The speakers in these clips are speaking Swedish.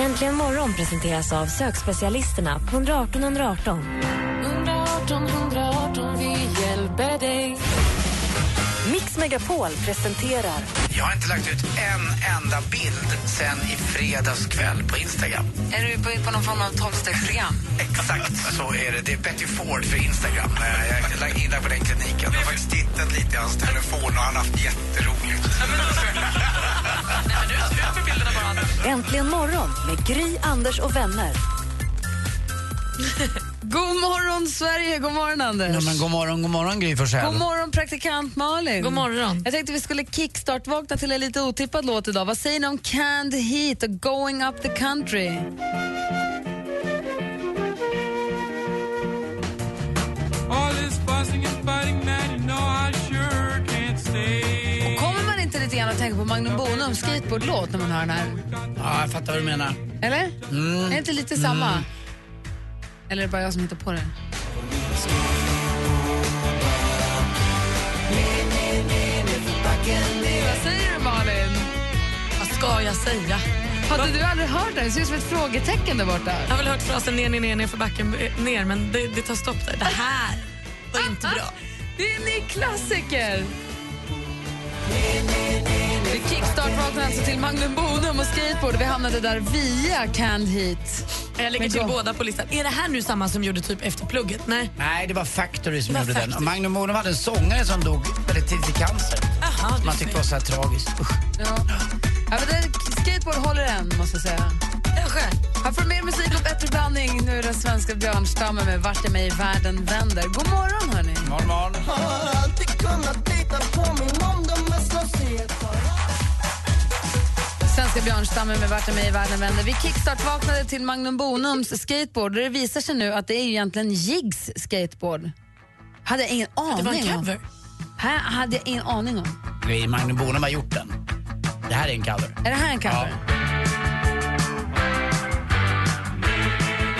Äntligen morgon presenteras av sökspecialisterna på 118 118. 118 118, vi hjälper dig. Mix Megapol presenterar Jag har inte lagt ut en enda bild sen i fredags kväll på Instagram. Är du på, på någon form av tolvstegsprogram? Exakt så är det. Det är Betty Ford för Instagram. Eh, Jag är inne på den kliniken. Jag har faktiskt tittat lite i hans telefon och han har haft jätteroligt. Äntligen morgon med Gry, Anders och vänner. God morgon, Sverige! God morgon, Anders! Ja, men god morgon, god morgon Gry Forssell. God morgon, praktikant Malin. God morgon. Jag tänkte vi skulle kickstart-vakna till en lite otippad låt idag. Vad säger ni om Canned Heat och Going Up the Country? På Magnum Bonum skateboardlåt när man hör den här? Ja, jag fattar vad du menar. Eller? Är det inte lite samma? Eller är det bara jag som hittar på det? Vad säger du, Malin? Vad ska jag säga? Hade du aldrig hört det? Det ser ut som ett frågetecken där borta. Jag har väl hört frasen ner, ner, ner, ner för backen eh, ner, men det, det tar stopp där. Det här var inte bra. Det är en ny klassiker! Vi kickstart-vaknade alltså till Magnum Bonum och skateboard. Vi hamnade där via Canned Heat. Jag lägger till båda på listan. Är det här nu samma som gjorde typ efter plugget? Nej. Nej, det var Factory som var gjorde den. Factory. Och Magnum Bonum hade en sångare som dog väldigt tidigt i cancer. Aha, Man tyckte det var så här tragiskt. Usch. Ja. Ja, men skateboard håller än, måste jag säga. Kanske. Här får du mer musik och bättre blandning. Nu är det svenska björnstammen med Vart är mig världen vänder. God morgon, hörni. Morgon, morgon. Svenska björnstammen med Vart mig världen vänder. Vi kickstart-vaknade till Magnum Bonums skateboard och det visar sig nu att det är ju egentligen Jigs skateboard. Hade jag ingen aning Det var en om. cover. Här hade jag ingen aning om. Gry, Magnum Bonum har gjort den. Det här är en cover. Är det här en cover?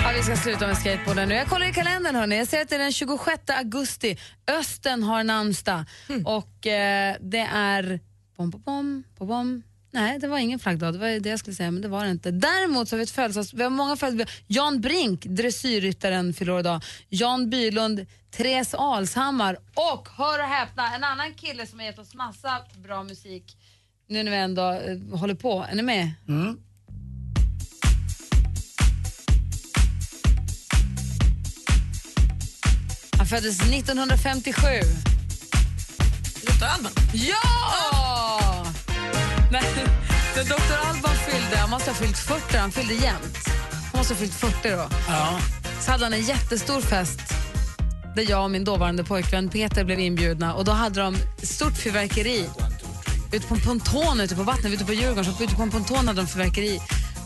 Ja. vi ska sluta med skateboarden nu. Jag kollar i kalendern. Hörni. Jag ser att det är den 26 augusti. Östen har namnsdag. Och eh, det är... Bom, bom, bom, bom. Nej, det var ingen flaggdag. Det var det jag skulle säga, men det var det inte. Däremot så har vi ett födelsedags... Vi har många födelsedagar. Jan Brink, dressyrryttaren, fyller idag. Jan Bylund, Therese Alshammar och, hör och häpna, en annan kille som har gett oss massa bra musik nu när vi ändå eh, håller på. Är ni med? Han föddes 1957. Dr. Alban. Ja! Nej, när Dr. Alban fyllde, han måste ha fyllt 40, han fyllde jämnt. Han måste ha fyllt 40 då. Ja. Så hade han en jättestor fest där jag och min dåvarande pojkvän Peter blev inbjudna och då hade de stort fyrverkeri ute på en ponton ute på vattnet, ute på Djurgården, så ute på en ponton hade de fyrverkeri.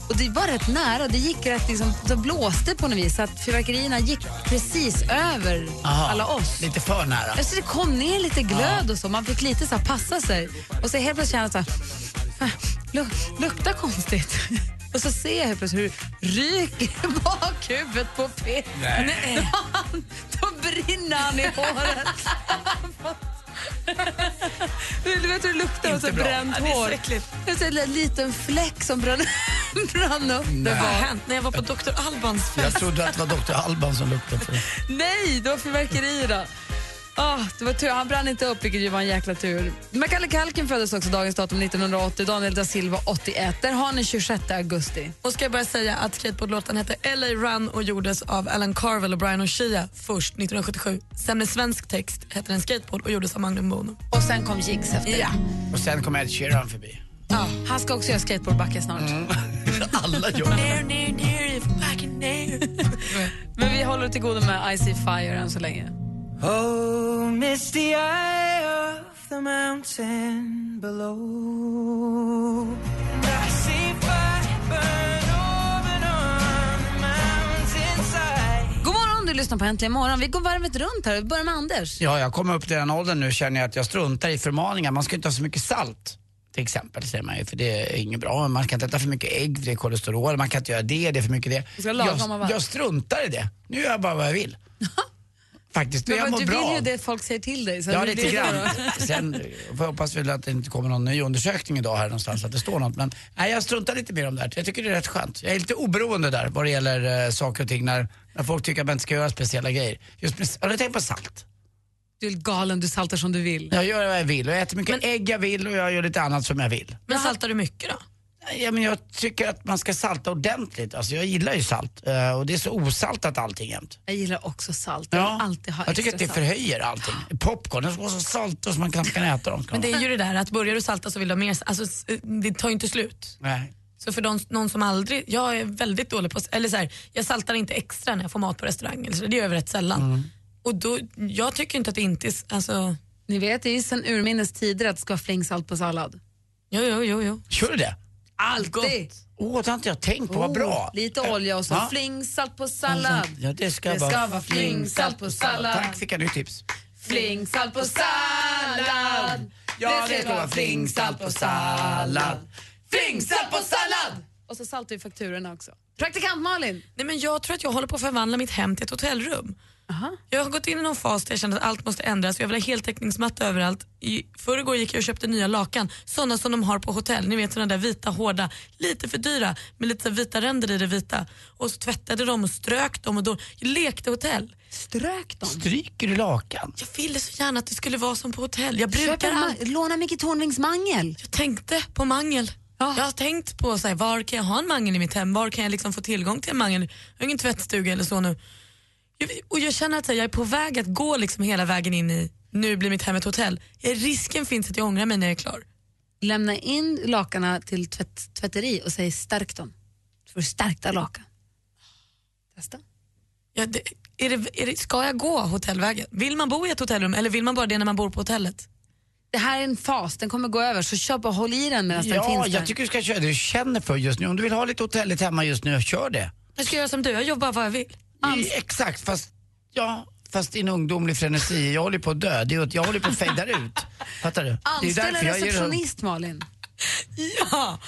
Och det var rätt nära, det gick rätt liksom, det blåste på något vis så att fyrverkerierna gick precis över Aha. alla oss. Lite för nära. Alltså det kom ner lite glöd och så, man fick lite så passa sig. Och så helt plötsligt kände jag så här, "Äh, lu- luktar konstigt. Och så ser jag plötsligt hur det ryker bakhuvudet på Peter. Nej. Då, han, då brinner han i håret. du vet hur det luktar av så Inte bra. bränt Ja, det är så hår? Jag ser en liten fläck som brann, brann upp. Det Vad har var. hänt? När jag var på Dr. Albans Jag fest. trodde att det var Dr. Alban som luktade på det. Nej, det var fyrverkerierna. Ah, det var tur. Han brann inte upp, vilket ju var en jäkla tur. Macaulay Culkin föddes också dagens datum 1980, Daniel da Silva 81. Där har ni 26 augusti. Och ska jag bara säga att skateboardlåten hette LA Run och gjordes av Alan Carvel och Brian O'Shea först 1977. Sen med svensk text hette den Skateboard och gjordes av Magnum Bonum. Och sen kom Jigs efter. Ja. Och sen kom Ed Sheeran förbi. Ja, han ska också göra skateboardbacke snart. Alla gör ner. Men vi håller till godo med I See Fire än så länge. Oh, misty eye of the mountain below. And I see fire burn over on the mountainside. God morgon, du lyssnar på Äntligen morgon. Vi går varvet runt här. Vi börjar med Anders. Ja, jag kommer upp till den åldern nu känner jag att jag struntar i förmaningar. Man ska inte ha så mycket salt. Till exempel säger man ju, för det är inget bra. Man kan inte äta för mycket ägg, för det är kolesterol. Man kan inte göra det, det är för mycket det. Jag, jag struntar i det. Nu gör jag bara vad jag vill. Faktiskt, Men jag mår du bra. vill ju det folk säger till dig. Så Ja, lite grann. Sen jag hoppas väl att det inte kommer någon ny undersökning idag här någonstans, att det står något. Men nej, jag struntar lite mer om det här. Jag tycker det är rätt skönt. Jag är lite oberoende där vad det gäller eh, saker och ting när, när folk tycker att man inte ska göra speciella grejer. Just med, har du tänkt på salt? Du är galen, du saltar som du vill. Jag gör vad jag vill och jag äter mycket ägg jag vill och jag gör lite annat som jag vill. Men saltar du mycket då? Ja, men jag tycker att man ska salta ordentligt. Alltså, jag gillar ju salt eh, och det är så osaltat allting jämt. Jag gillar också salt. Jag vill alltid ha jag tycker att det förhöjer allting. Popcorn, ska vara så salta så man knappt kan äta dem. Men det är ju det där att börjar du salta så vill du ha mer, alltså det tar ju inte slut. Nej. Så för de, någon som aldrig, jag är väldigt dålig på, eller så här, jag saltar inte extra när jag får mat på restaurang, eller så, det gör jag rätt sällan. Mm. Och då, jag tycker inte att det inte är, alltså, Ni vet, det är ju sen urminnes tider att det ska vara flingsalt på sallad. jo jo jo. jo. Kör du det? Alltid! Åh, det har inte jag tänkt på, vad bra. Oh, lite olja och så Ja. flingsalt på sallad. Ja, det ska, Det ska vara flingsalt på sallad. Tack, fick jag nytt tips. Flingsalt på sallad. Ja, det ska vara flingsalt på sallad. Flingsalt på sallad! Och så saltar vi fakturorna också. Praktikant Malin. Nej, men jag tror att jag håller på att förvandla mitt hem till ett hotellrum. Jag har gått in i någon fas där jag kände att allt måste ändras. Jag vill ha heltäckningsmatta överallt. I förrgår gick jag och köpte nya lakan, sådana som de har på hotell. Ni vet sådana där vita, hårda, lite för dyra med lite vita ränder i det vita. Och så tvättade de och strök dem och då jag lekte hotell. Strök dem. Stryker du lakan? Jag ville så gärna att det skulle vara som på hotell. Jag brukar ma- låna Micke Tornvings mangel. Jag tänkte på mangel. Jag har tänkt på så här, var kan jag ha en mangel i mitt hem? Var kan jag liksom få tillgång till en mangel? Jag har ingen tvättstuga eller så nu. Jag, och jag känner att jag är på väg att gå liksom hela vägen in i nu blir mitt hem ett hotell. Ja, Risken finns att jag ångrar mig när jag är klar. Lämna in lakarna till tvätt, tvätteri och säg stärk dem. Så får du stärkta lakan. Testa. Ja, det, är det, är det, ska jag gå hotellvägen? Vill man bo i ett hotellrum eller vill man bara det när man bor på hotellet? Det här är en fas, den kommer gå över så kör bara håll i den medan den Ja, finns där. jag tycker du ska köra det du känner för just nu. Om du vill ha lite hotelligt hemma just nu, kör det. Jag ska göra som du, jag jobbar vad jag vill. I, exakt, fast, ja, fast i en ungdomlig frenesi. Jag håller på att dö. Det är, jag håller på att fejda ut. Fattar du? Anställ en därför jag receptionist Malin. Ja,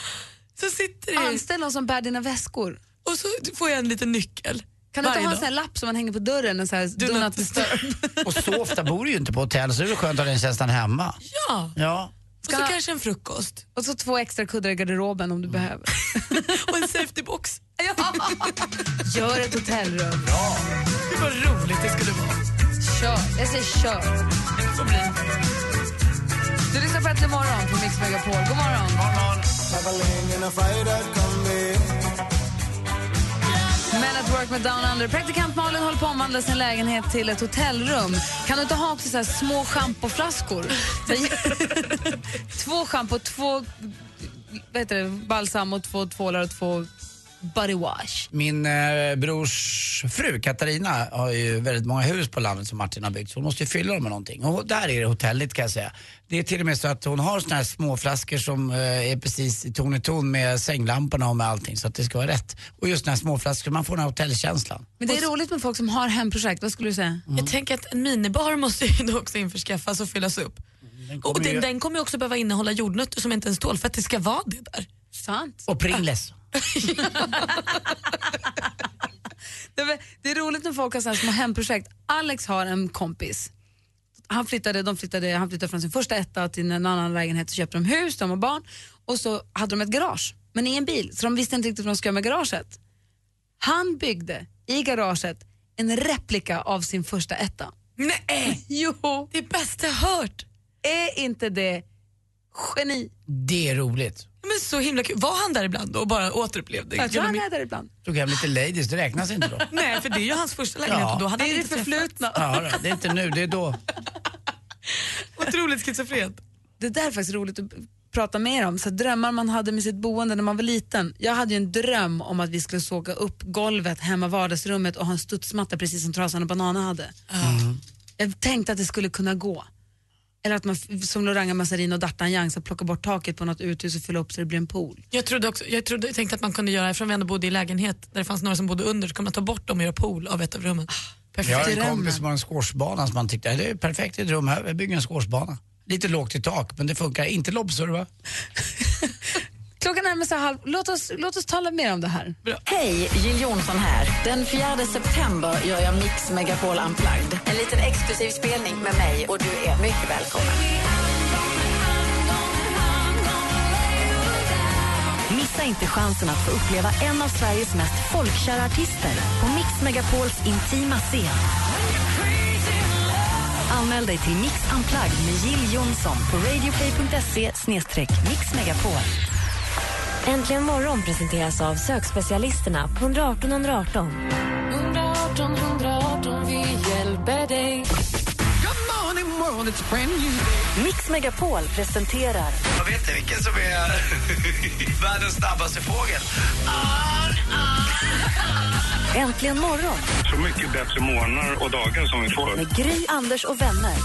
så sitter det Anställ någon som bär dina väskor. och så får jag en liten nyckel. Kan du inte ha en sån här lapp som man hänger på dörren? En sån här, do, not not disturb. Och så ofta bor du ju inte på hotell så det är väl skönt att ha den känslan hemma. Ja, Ja. och så kanske en frukost. Och så två extra kuddar i garderoben om du behöver. och en safetybox. Gör ett hotellrum. Gud vad roligt det skulle vara. Kör. Jag säger kör. Så blir det. Du lyssnar på Äntligen morgon på Mix Megapol. God morgon. Men at work med Down Under. Praktikant Malin håller på att omvandla sin lägenhet till ett hotellrum. Kan du inte ha också så här små schampoflaskor? Två schampo, två vad heter det, balsam och två tvålar och två body wash. Min eh, brors fru Katarina har ju väldigt många hus på landet som Martin har byggt så hon måste ju fylla dem med någonting. Och där är det hotelligt kan jag säga. Det är till och med så att hon har såna här små flaskor som eh, är precis i ton i ton med sänglamporna och med allting så att det ska vara rätt. Och just den här små flaskor, man får den här hotellkänslan. Men det är roligt med folk som har hemprojekt. Vad skulle du säga? Jag tänker att en minibar måste ju då också införskaffas och fyllas upp. Den Och kommer den, ju- den kommer också behöva innehålla jordnötter som inte ens tål för att det ska vara det där. Sant. Och Pringles. Det är, det är roligt när folk har så små hemprojekt. Alex har en kompis. Han flyttade, de flyttade, han flyttade från sin första etta till en annan lägenhet och köpte de hus, de har barn och så hade de ett garage, men i en bil. Så de visste inte riktigt vad de skulle göra med garaget. Han byggde i garaget en replika av sin första etta. Nej, Jo, det är bästa jag hört. är inte det geni? Det är roligt. Men så himla kul. Var han där ibland och bara återupplevde? Jag tror han är där ibland. Tog hem lite ladies, det räknas inte då. Nej, för det är ju hans första lägenhet Ja. och då hade Det han är det inte träffat. förflutna. Ja, då, det är inte nu, det är då. Otroligt schizofrent. Det där är faktiskt roligt att prata mer om. Så drömmar man hade med sitt boende när man var liten. Jag hade ju en dröm om att vi skulle såga upp golvet hemma i vardagsrummet och ha en studsmatta precis som Trasan och Banana hade. Jag tänkte att det skulle kunna gå. Eller att man som Loranga Massarin och D'Artagnan så plocka bort taket på något uthus och fylla upp så det blir en pool. Jag trodde också, jag trodde, jag tänkte att man kunde göra, eftersom vi ändå bodde i lägenhet där det fanns några som bodde under, så kunde man ta bort dem och göra pool av ett av rummen. Jag har en kompis som har en squashbana som man tyckte, det är perfekt i ett rum här, vi bygger en squashbana. Lite lågt i tak, men det funkar. Inte lobbsurva. Klockan närmar sig halv. Låt oss, låt oss tala mer om det här. Hej, Jill Johnson här. Den 4 september gör jag Mix Megapol Unplugged. En liten exklusiv spelning med mig och du är mycket välkommen. Missa inte chansen att få uppleva en av Sveriges mest folkkära artister på Mix Megapols intima scen. Anmäl dig till Mix Unplugged med Jill Johnson på radioplay.se mixmegapol. Äntligen morgon presenteras av sökspecialisterna på 118 118. 118 118, vi hjälper dig. Mix Megapol presenterar Jag vet ni vilken som är världens snabbaste fågel? Äntligen morgon Så mycket bättre morgnar och dagar som vi får. med Gry, Anders och vänner.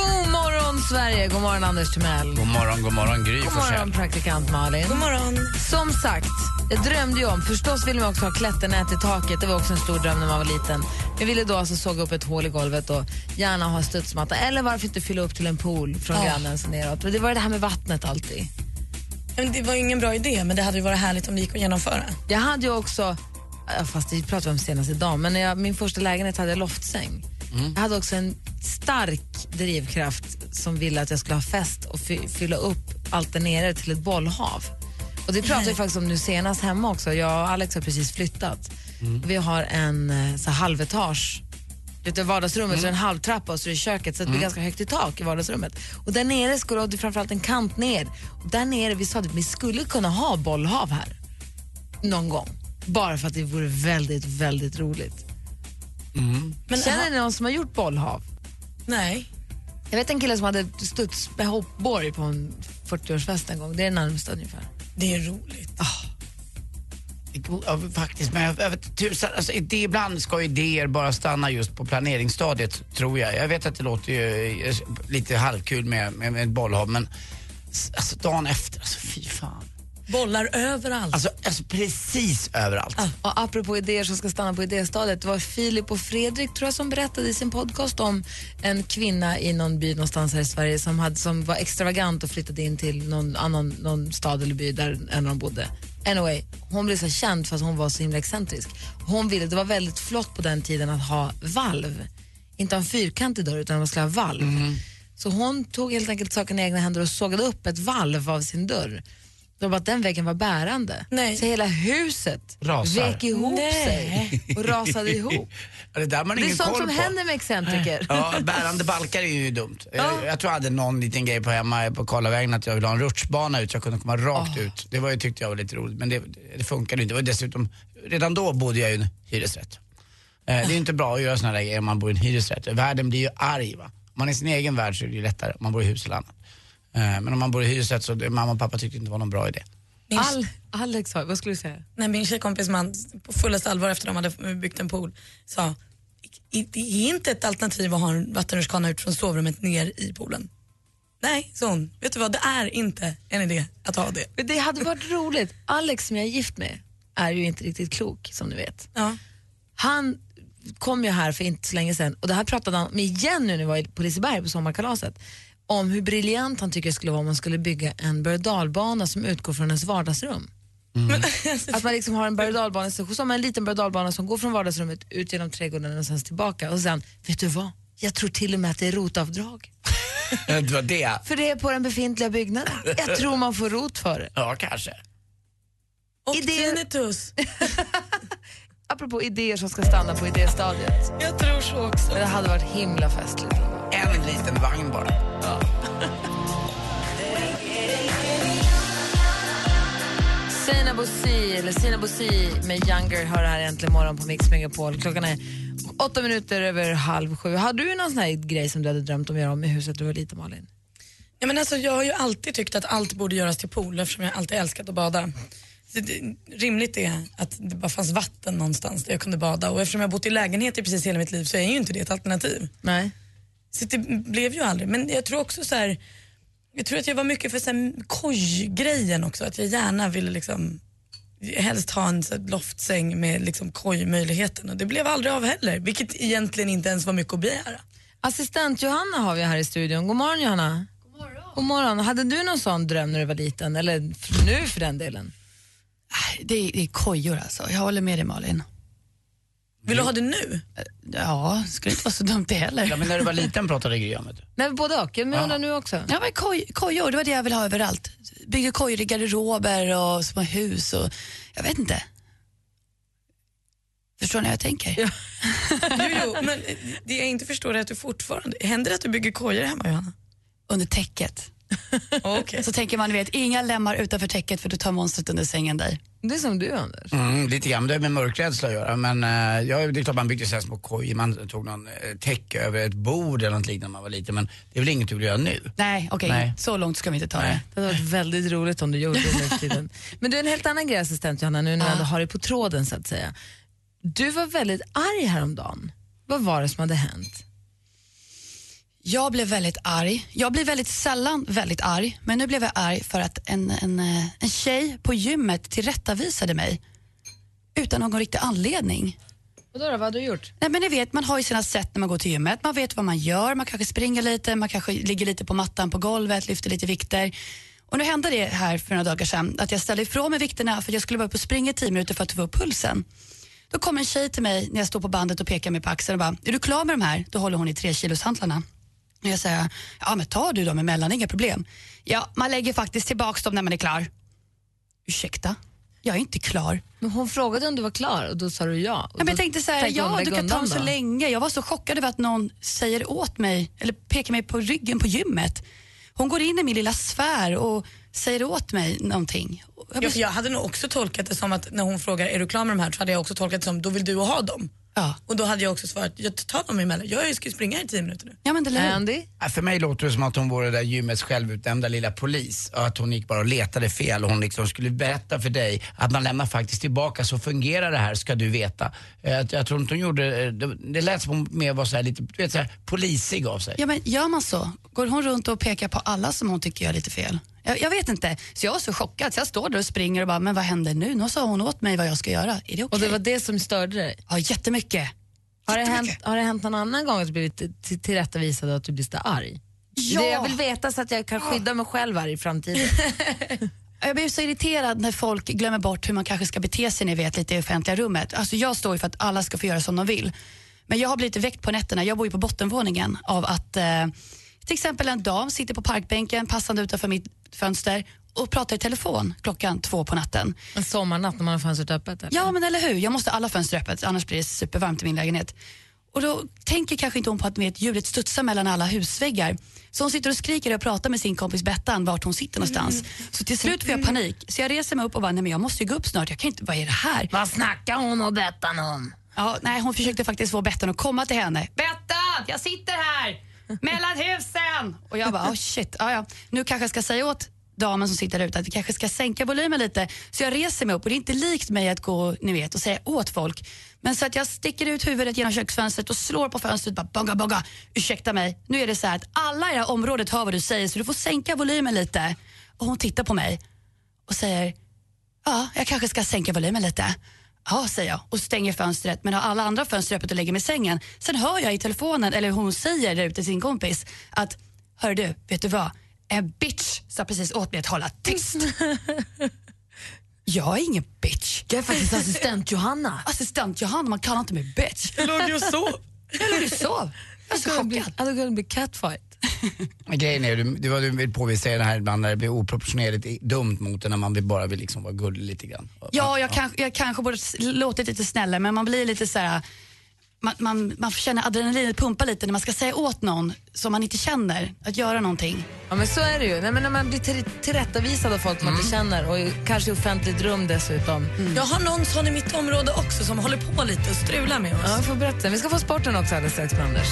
God morgon, Sverige! God morgon, Anders Timell. God morgon, god morgon Gry God morgon, praktikant Malin. God morgon. Som sagt, jag drömde ju om, förstås ville man också ha klätternät i taket, det var också en stor dröm när man var liten. Jag ville då alltså såga upp ett hål i golvet och gärna ha studsmatta, eller varför inte fylla upp till en pool från Ja. grannen så neråt. Det var det här med vattnet alltid. Men det var ju ingen bra idé, men det hade ju varit härligt om det gick att genomföra. Jag hade ju också, fast det pratade vi om senast idag, men när jag, min första lägenhet hade jag loftsäng. Jag hade också en stark drivkraft som ville att jag skulle ha fest och fy, fylla upp allt där nere till ett bollhav. Och det pratade vi faktiskt om nu senast hemma också. Jag och Alex har precis flyttat. Vi har en eh, så halvetage ute i vardagsrummet, så en halvtrappa och så är det köket så det blir ganska högt i tak i vardagsrummet. Och där nere skulle, och det är framförallt en kant ner, och där nere vi sa att vi skulle kunna ha bollhav här någon gång. Bara för att det vore väldigt, väldigt roligt. Men Känner ni någon som har gjort bollhav? Nej. Jag vet en kille som hade studs med hoppborg på en 40-årsfest en gång. Det är det närmsta ungefär. Det är roligt. Ja, faktiskt, men jag, jag vet tusan, alltså, det, ibland ska idéer bara stanna just på planeringsstadiet, tror jag. Jag vet att det låter ju eh, lite halvkul med, med, med ett bollhav, men alltså, dagen efter, alltså fy fan. Bollar överallt. Alltså, alltså precis överallt. Och apropå idéer som ska stanna på idéstadiet, det var Filip och Fredrik tror jag som berättade i sin podcast om en kvinna i någon by någonstans här i Sverige som, hade, som var extravagant och flyttade in till någon annan någon stad eller by där en dem bodde. Anyway, hon blev så känd för att hon var så himla excentrisk. Hon ville, det var väldigt flott på den tiden att ha valv. Inte en fyrkantig dörr utan man skulle ha valv. Så hon tog helt enkelt saken i egna händer och sågade upp ett valv av sin dörr. Var bara att den väggen var bärande. Nej. Så hela huset Rasar. vek ihop Nej. sig och rasade ihop. Det där man Det är sånt koll som på. händer med excentriker. Ja, bärande balkar är ju dumt. Ja. Jag, jag tror jag hade någon liten grej på hemma på Karlavägen att jag ville ha en rutschbana ut så jag kunde komma rakt ut. Det var ju, tyckte jag var lite roligt men det, det funkade inte. Och dessutom, redan då bodde jag i en hyresrätt. Eh, det är ju inte bra att göra såna där grejer om man bor i en hyresrätt. Världen blir ju arg va. Om man är i sin egen värld så är det ju lättare om man bor i hus eller annat. Eh, men om man bor i hyresrätt så mamma och pappa tyckte inte det var någon bra idé. Al Alex, vad skulle du säga? nej, min tjejkompis man på fullaste allvar efter de hade byggt en pool sa "I- det är inte ett alternativ att ha en vattenrutschkana ut från sovrummet ner i poolen. Nej, sa hon. Vet du vad, det är inte en idé att ha det. Men Det hade varit roligt. Alex som jag är gift med är ju inte riktigt klok som ni vet. Ja. Han kom ju här för inte så länge sedan och det här pratade han om igen nu när vi var på Liseberg på sommarkalaset. Om hur briljant han tycker det skulle vara om man skulle bygga en berg som utgår från ens vardagsrum. Men, Att man liksom har en berg och som en liten berg som går från vardagsrummet ut genom trädgården och sen tillbaka. Och sen, vet du vad? Jag tror till och med att det är rotavdrag. det var det. För det är på den befintliga byggnaden. Jag tror man får rot för det. Ja, kanske. och Idé- tinnitus. Apropå idéer som ska stanna på idéstadiet. Jag tror så också. Men det hade varit himla festligt. En liten vagn bara. Sina Bosi, eller Sina Bosi med Younger hör här äntligen morgon på Mix Megapol. Klockan är åtta minuter över halv sju. Har du någon sån här grej som du hade drömt om att göra om i huset du var liten Malin? Ja, men alltså, jag har ju alltid tyckt att allt borde göras till pool eftersom jag alltid älskat att bada. Så det, rimligt är att det bara fanns vatten någonstans där jag kunde bada och eftersom jag har bott i lägenhet i precis hela mitt liv så är ju inte det ett alternativ. Nej. Så det blev ju aldrig. Men jag tror också så här, jag tror att jag var mycket för så här koj-grejen också. Att jag gärna ville liksom helst ha en loftsäng med liksom kojmöjligheten och det blev aldrig av heller, vilket egentligen inte ens var mycket att begära. Assistent Johanna har vi här i studion. God morgon Johanna. God morgon. God morgon. Hade du någon sån dröm när du var liten? Eller nu för den delen? Det är, det är kojor alltså. Jag håller med dig Malin. Vill du ha det nu? Ja, skulle inte vara så dumt det heller. Ja, men när du var liten pratade Gry om det. Nej, både och. Men jag Ja. undrar nu också. Ja, men koj, kojor, det var det jag ville ha överallt. Byggde kojor i garderober och små hus och jag vet inte. Förstår ni hur jag tänker? Jo, jo, men eh, det jag inte förstår är att du fortfarande, händer det att du bygger kojor hemma Johanna? Under täcket. Okej. Så tänker man, vet, inga lemmar utanför täcket för du tar monstret under sängen där. Det är som du Anders. Mm, lite grann, det har med mörkrädsla att göra. Men eh, ja, det är klart man byggde här små kojor, man tog någon eh, täcke över ett bord eller något liknande när man var liten. Men det är väl inget du vill göra nu? Nej, okej, Nej. så långt ska vi inte ta det. Nej. Det hade varit väldigt roligt om du gjorde det nu tiden. Men du, en helt annan grej assistent Johanna, nu när vi ändå har dig på tråden så att säga. Du var väldigt arg häromdagen. Vad var det som hade hänt? Jag blev väldigt arg. Jag blir väldigt sällan väldigt arg, men nu blev jag arg för att en, en, eh, en tjej på gymmet tillrättavisade mig utan någon riktig anledning. Vadå då, vad hade du gjort? Nej, men ni vet, man har ju sina sätt när man går till gymmet. Man vet vad man gör, man kanske springer lite, man kanske ligger lite på mattan på golvet, lyfter lite vikter. Och nu hände det här för några dagar sedan att jag ställde ifrån mig vikterna för jag skulle vara uppe och springa i tio minuter för att få upp pulsen. Då kom en tjej till mig när jag står på bandet och pekar mig på axeln och bara, är du klar med de här? Då håller hon i tre kilos hantlarna. Och jag säger, ja men ta du dem emellan, inga problem. Ja, man lägger faktiskt tillbaks dem när man är klar. Ursäkta? Jag är inte klar. Men hon frågade om du var klar och då sa du ja. Och Ja, men jag tänkte så här, tänkte ja du kan ta dem så då. länge. Jag var så chockad över att någon säger åt mig, eller pekar mig på ryggen på gymmet. Hon går in i min lilla sfär och säger åt mig någonting. Jag Jag, blir- jag hade nog också tolkat det som att när hon frågar är du klar med de här så hade jag också tolkat det som då vill du ha dem. Ja. Och då hade jag också svarat jag tar dem emellan. Jag ska ju springa i tio minuter nu. Ja, men det lär- Andy? Ja, För mig låter det som att hon vore det där gymmets självutnämnda lilla polis. Och att hon gick bara och letade fel och hon liksom skulle berätta för dig att man lämnar faktiskt tillbaka, så fungerar det här ska du veta. Eh, Jag, jag tror inte hon gjorde, eh, det, det lät som hon mer var så här lite, du vet så här, polisig av sig. Ja, men gör man så? Går hon runt och pekar på alla som hon tycker gör lite fel? Jag, jag vet inte. Så jag var så chockad så jag står där och springer och bara, men vad händer nu? Nu sa hon åt mig vad jag ska göra. Är det okej? Och det var det som störde dig? Ja, jättemycket. Har det, hänt, har det hänt någon annan gång att du blivit till- tillrättavisad och att du blir så arg? Ja. Det jag vill veta så att jag kan skydda mig själv här i framtiden. Jag blir så irriterad när folk glömmer bort hur man kanske ska bete sig ni vet, lite i offentliga rummet. Alltså jag står ju för att alla ska få göra som de vill. Men jag har blivit väckt på nätterna, jag bor ju på bottenvåningen, av att eh, till exempel en dam sitter på parkbänken passande utanför mitt fönster och pratar i telefon klockan två på natten. En sommarnatt när man har fönstret öppet? Eller? Ja men eller hur, jag måste ha alla fönster öppet annars blir det supervarmt i min lägenhet. Och då tänker kanske inte hon på att vet, ljudet studsar mellan alla husväggar. Så hon sitter och skriker och pratar med sin kompis Bettan vart hon sitter någonstans. Så till slut får jag panik. Så jag reser mig upp och bara, nej men jag måste ju gå upp snart. Jag kan inte, vad är det här? Vad snackar hon och Bettan om? Ja, nej, hon försökte faktiskt få Bettan att komma till henne. Bettan, jag sitter här mellan husen! Och jag bara, oh shit, ja, ja. nu kanske jag ska säga åt damen som sitter där ute att vi kanske ska sänka volymen lite. Så jag reser mig upp och det är inte likt mig att gå ni vet, och säga åt folk. Men så att jag sticker ut huvudet genom köksfönstret och slår på fönstret bara bonga bonga. Ursäkta mig, nu är det så här att alla i det här området hör vad du säger så du får sänka volymen lite. Och hon tittar på mig och säger, ja, jag kanske ska sänka volymen lite. Ja, säger jag och stänger fönstret men har alla andra fönster öppet och lägger mig i sängen. Sen hör jag i telefonen, eller hon säger där ute till sin kompis att, hör du, vet du vad? En bitch sa precis åt mig att hålla tyst. jag är ingen bitch. Jag är faktiskt assistent Johanna. Assistent Johanna, man kallar inte mig bitch. Jag låg ju och sov. Jag låg och sov. Jag är så chockad. det kunde bli catfight. Men grejen är, du, du, vad du vill påvisa är det här ibland när det blir oproportionerligt dumt mot en när man vill bara vill liksom vara gullig lite grann. Ja, jag, kanske, jag kanske borde låtit lite snällare men man blir lite så här. Man, man, man känner adrenalinet pumpa lite när man ska säga åt någon som man inte känner att göra någonting. Ja men så är det ju. Nej, men när man blir till, tillrättavisad av folk man inte känner och i- kanske i offentligt rum dessutom. Jag har någon sån i mitt område också som håller på lite och strular med oss. Ja, jag får berätta. Vi ska få sporten också alldeles strax med Anders.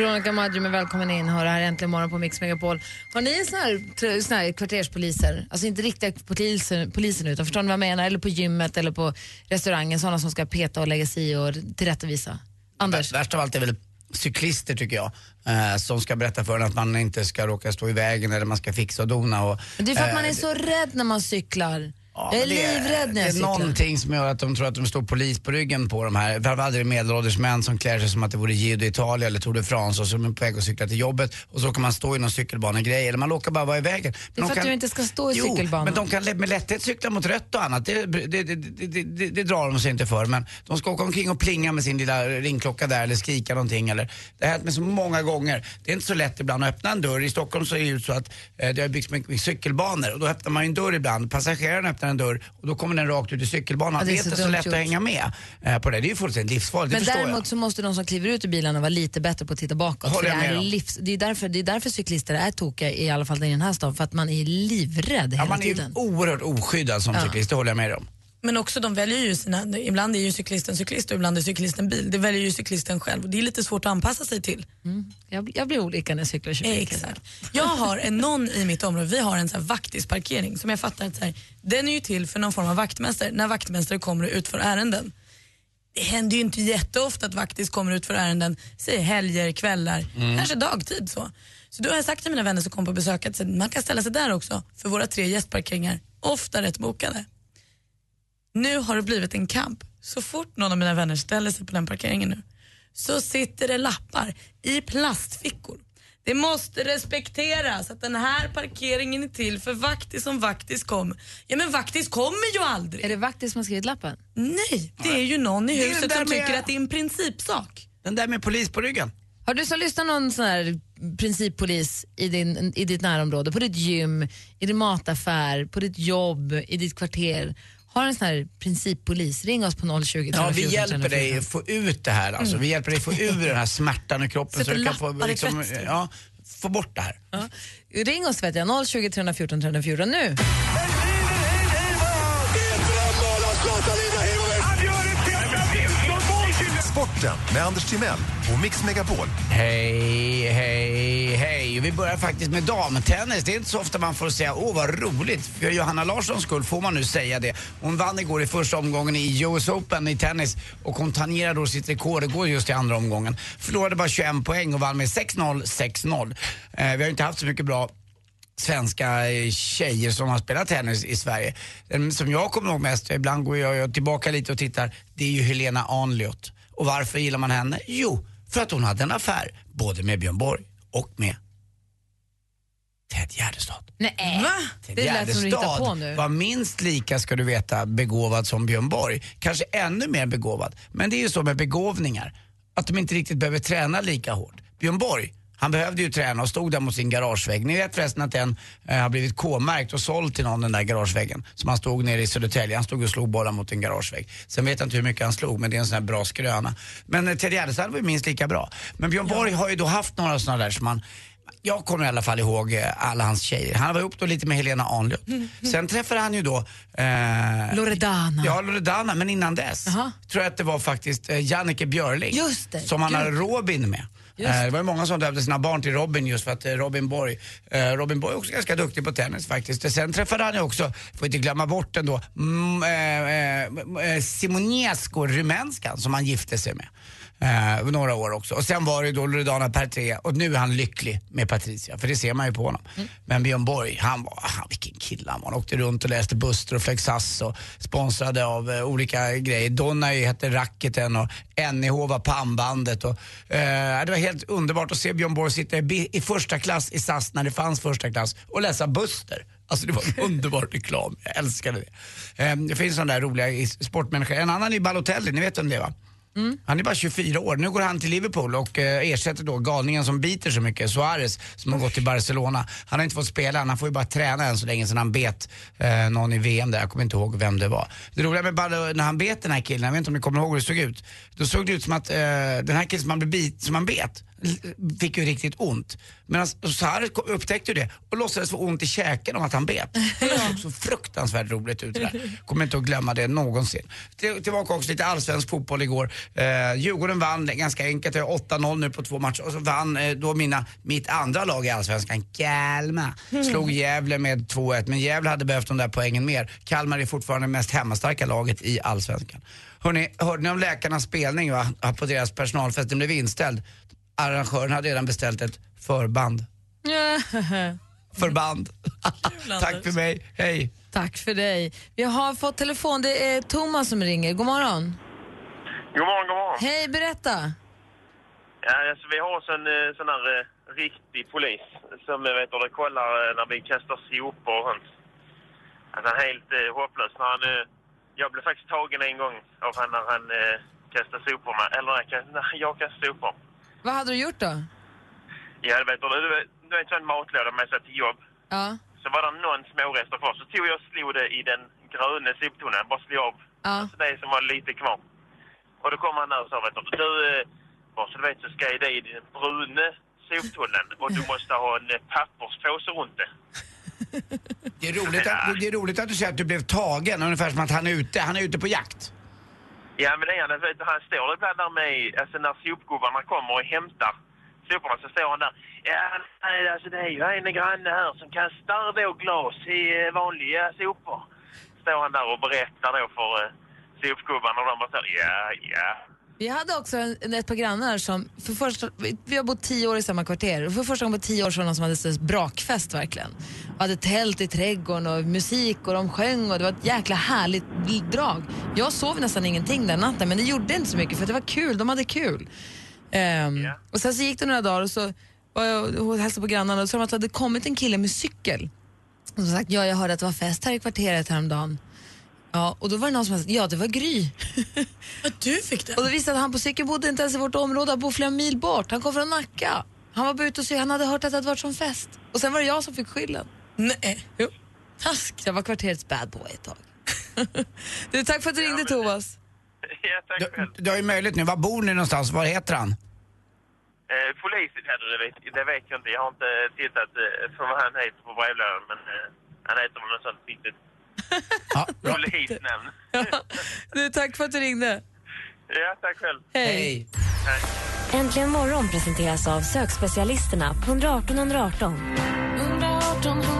Veronica Maggio med välkommen in. Hör här äntligen morgon på Mix Megapol. Har ni sån här, sån här kvarterspoliser? Alltså inte riktiga poliser, polisen utan förstår ni vad jag menar? Eller på gymmet eller på restaurangen. Sådana som ska peta och lägga sig i och tillrättavisa. Anders? Värst av allt är väl cyklister tycker jag. Eh, som ska berätta för en att man inte ska råka stå i vägen eller man ska fixa och dona. Och, Men Det är för att eh, man är så rädd när man cyklar. Jag är men det livrädd när Det jag är cyklar. någonting som gör att de tror att de står polis på ryggen på de här. Framförallt är det medelålders män som klär sig som att det vore Giro d'Italia eller Tour de France och så är på väg att cykla till jobbet och så kan man stå i någon cykelbanegrej eller man råkar bara vara i vägen. Det är för att du inte ska stå i jo, cykelbanan. men de kan med lätthet cykla mot rött och annat. Det, det, det, det, det, det, det drar de sig inte för. Men de ska åka omkring och plinga med sin lilla ringklocka där eller skrika någonting. Eller, det har hänt mig så många gånger. Det är inte så lätt ibland att öppna en dörr. I Stockholm så är det ju så att eh, det har byggts mycket cykelbanor och då öppnar man ju en dörr ibland. Passageraren öppnar en dörr och då kommer den rakt ut i cykelbanan. Ja, det det är är så inte så lätt gjort. att hänga med eh, på det. Det är ju fullständigt livsfarligt, det Men däremot så måste de som kliver ut ur bilarna vara lite bättre på att titta bakåt. Håller För det, jag är om. livs, det, är därför, det är därför cyklister är tokiga, i alla fall i den här stan, för att man är livrädd jag. Ja, hela man är ju tiden. oerhört oskyddad som Ja. cyklist, det håller jag med om. Men också de väljer ju sina, ibland är ju cyklisten cyklist och ibland är cyklisten bil. Det väljer ju cyklisten själv och det är lite svårt att anpassa sig till. Jag, jag blir olika när jag cyklar och kör bil. Exakt. Jag har en, någon i mitt område, vi har en så här vaktisparkering som jag fattar att så här, den är ju till för någon form av vaktmästare när vaktmästare kommer och utför ärenden. Det händer ju inte jätteofta att vaktis kommer ut för ärenden, säg helger, kvällar, Mm. kanske dagtid så. Så då har jag sagt till mina vänner som kommer på besök att så, man kan ställa sig där också för våra tre gästparkeringar, ofta rätt bokade. Nu har det blivit en kamp. Så fort någon av mina vänner ställer sig på den parkeringen nu så sitter det lappar i plastfickor. Det måste respekteras att den här parkeringen är till för vaktis som vaktis kommer. Ja men vaktis kommer ju aldrig. Är det vaktis som har skrivit lappen? Nej, det är ju någon i Det är huset den där som tycker att det är en principsak. Den där med polis på ryggen. Har du som lyssnar någon sån här princippolis i, din, i ditt närområde, på ditt gym, i din mataffär, på ditt jobb, i ditt kvarter, har en sån här princippolis, ring oss på 020 Ja, vi 314 hjälper 314. dig få ut det här. Alltså. Mm. Vi hjälper dig få ur den här smärtan i kroppen. Sätter så du kan få, liksom, ja, få bort det här. Ja. Ring oss vet jag, 020 314 314 nu. Sporten med Anders Timell och Mix Megapol. Hej, hej, hej. Vi börjar faktiskt med damtennis. Det är inte så ofta man får säga åh vad roligt. För Johanna Larssons skull får man nu säga det. Hon vann igår i första omgången i US Open i tennis och hon tangerade då sitt rekord igår just i andra omgången. Förlorade bara 21 poäng och vann med 6-0, 6-0. Eh, vi har ju inte haft så mycket bra svenska eh, tjejer som har spelat tennis i Sverige. Den som jag kommer ihåg mest, ibland går jag tillbaka lite och tittar, det är ju Helena Anliot. Och varför gillar man henne? Jo, för att hon hade en affär både med Björn Borg och med Ted Gärdestad. Nej, Va? Ted det lät som du hittar Gärdestad på nu. var minst lika, ska du veta, begåvad som Björn Borg. Kanske ännu mer begåvad. Men det är ju så med begåvningar, att de inte riktigt behöver träna lika hårt. Björn Borg, han behövde ju träna och stod där mot sin garagevägg. Ni vet förresten att den eh, har blivit K-märkt och såld till någon den där garageväggen. Som han stod nere i Södertälje, han stod och slog bollar mot en garagevägg. Sen vet jag inte hur mycket han slog men det är en sån här bra skröna. Men eh, Ted Gärdestad var ju minst lika bra. Men Björn Borg har ju då haft några sådana där som man jag kommer i alla fall ihåg eh, alla hans tjejer. Han var ihop då lite med Helena Arnljot. Sen träffade han ju då... Eh, Loredana. Ja, Loredana, men innan dess tror jag att det var faktiskt eh, Jannike Björling. Just det, Som han gud. har Robin med. Just Eh, det var ju många som döpte sina barn till Robin just för att eh, Robin Borg, eh, Robin Borg är också ganska duktig på tennis faktiskt. Eh, sen träffade han ju också, får inte glömma bort ändå, mm, eh, eh, Simonescu, rumänskan, som han gifte sig med. Eh, några år också. Och sen var det då Loredana Pertrea och nu är han lycklig med Patricia, för det ser man ju på honom. Men Björn Borg, han var, han, vilken kille han var. Han åkte runt och läste Buster och Flexas och sponsrade av eh, olika grejer. Donna hette racketen och NEH var pannbandet. Och, eh, det var helt underbart att se Björn Borg sitta i, i första klass i SAS när det fanns första klass och läsa Buster. Alltså det var en underbar reklam, jag älskade det. Eh, det finns sådana där roliga sportmänniskor. En annan är Balotelli, ni vet vem det är va? Mm. Han är bara 24 år. Nu går han till Liverpool och eh, ersätter då galningen som biter så mycket, Suarez, som har gått till Barcelona. Han har inte fått spela han får ju bara träna än så länge sedan han bet eh, någon i VM där, jag kommer inte ihåg vem det var. Det roliga med Ballo, när han bet den här killen, jag vet inte om ni kommer ihåg hur det såg ut. Då såg det ut som att eh, den här killen som han, bit, som han bet, fick ju riktigt ont. Men Sarri upptäckte ju det och låtsades få ont i käken om att han bet. Det såg så fruktansvärt roligt ut det där. Kommer inte att glömma det någonsin. Till, tillbaka också lite allsvensk fotboll igår. Eh, Djurgården vann ganska enkelt, vi har 8-0 nu på två matcher. Och så vann eh, då mina, mitt andra lag i allsvenskan, Kalmar. Slog Gävle med 2-1, men Gävle hade behövt de där poängen mer. Kalmar är fortfarande det mest hemmastarka laget i allsvenskan. Hörrni, hörde ni om läkarnas spelning va? på deras personalfest? Den blev inställd. Arrangören hade redan beställt ett förband. Förband. Tack för mig, hej. Tack för dig. Vi har fått telefon, det är Thomas som ringer. God morgon. God morgon, god morgon. Hej, berätta. Ja, alltså, vi har en eh, sån här eh, riktig polis som eh, vet du, kollar eh, när vi kastar sopor och sånt. Alltså, han är helt eh, hopplös. När han, eh, jag blev faktiskt tagen en gång av han när han eh, kastade sopor. Med, eller nej, jag kastade sopor. Vad hade du gjort då? Ja, du vet, du, du, vet- du vet sån matlåda med sig till jobb. Ja. Så var det någon smårester kvar. Så tog jag och slog det i den gröna soptunnan. Bara slog av Ja. alltså det som var lite kvar. Och då kom han där och sa, vet du, du eh, bara så du vet så ska jag det i den bruna soptunnan och du måste ha en eh, papperspåse runt det. Det är, roligt att, det är roligt att du säger att du blev tagen, ungefär som att han är ute, han är ute på jakt. Ja, men det är han. Vet Han står ibland där med, alltså när sopgubbarna kommer och hämtar soporna så står han där. Ja, nej, alltså det är ju en granne här som kastar då glas i eh, vanliga sopor. Står han där och berättar då för eh, sopgubbarna och de bara så ja, ja. Vi hade också en, ett par grannar som, för första, vi- vi har bott tio år i samma kvarter och för första gången på tio år så var det någon som hade brakfest verkligen. Hade tält i trädgården och musik och de sjöng och det var ett jäkla härligt drag. Jag sov nästan ingenting den natten men det gjorde inte så mycket för det var kul, de hade kul. Ehm, Och sen så gick det några dagar och så var jag och hälsade på grannarna och så sa de att det hade kommit en kille med cykel. Och så sagt, ja jag hörde att det var fest här i kvarteret häromdagen. Ja, och då var det någon som sa, ja det var Gry. Att du fick det? Och då visade att han på cykeln bodde inte ens i vårt område, han bodde flera mil bort. Han kom från Nacka. Han var bara ute och cyklade, han hade hört att det hade varit som fest. Och sen var det jag som fick skylden. Nej. Jo. Task. Jag var kvarterets bad boy ett tag. du, tack för att du ringde Thomas. Ja, tack själv. Du har ju möjlighet nu, var bor ni någonstans? Var heter han? Eh, polisen hade det, vet, det vet jag inte. Jag har inte tittat eh, för vad han heter på brevlådan men eh, han heter väl något sånt riktigt polisnamn. Du, tack för att du ringde. Ja, tack själv. Hej. Äntligen morgon presenteras av sökspecialisterna på 118 118. 118 118, vi hjälper dig.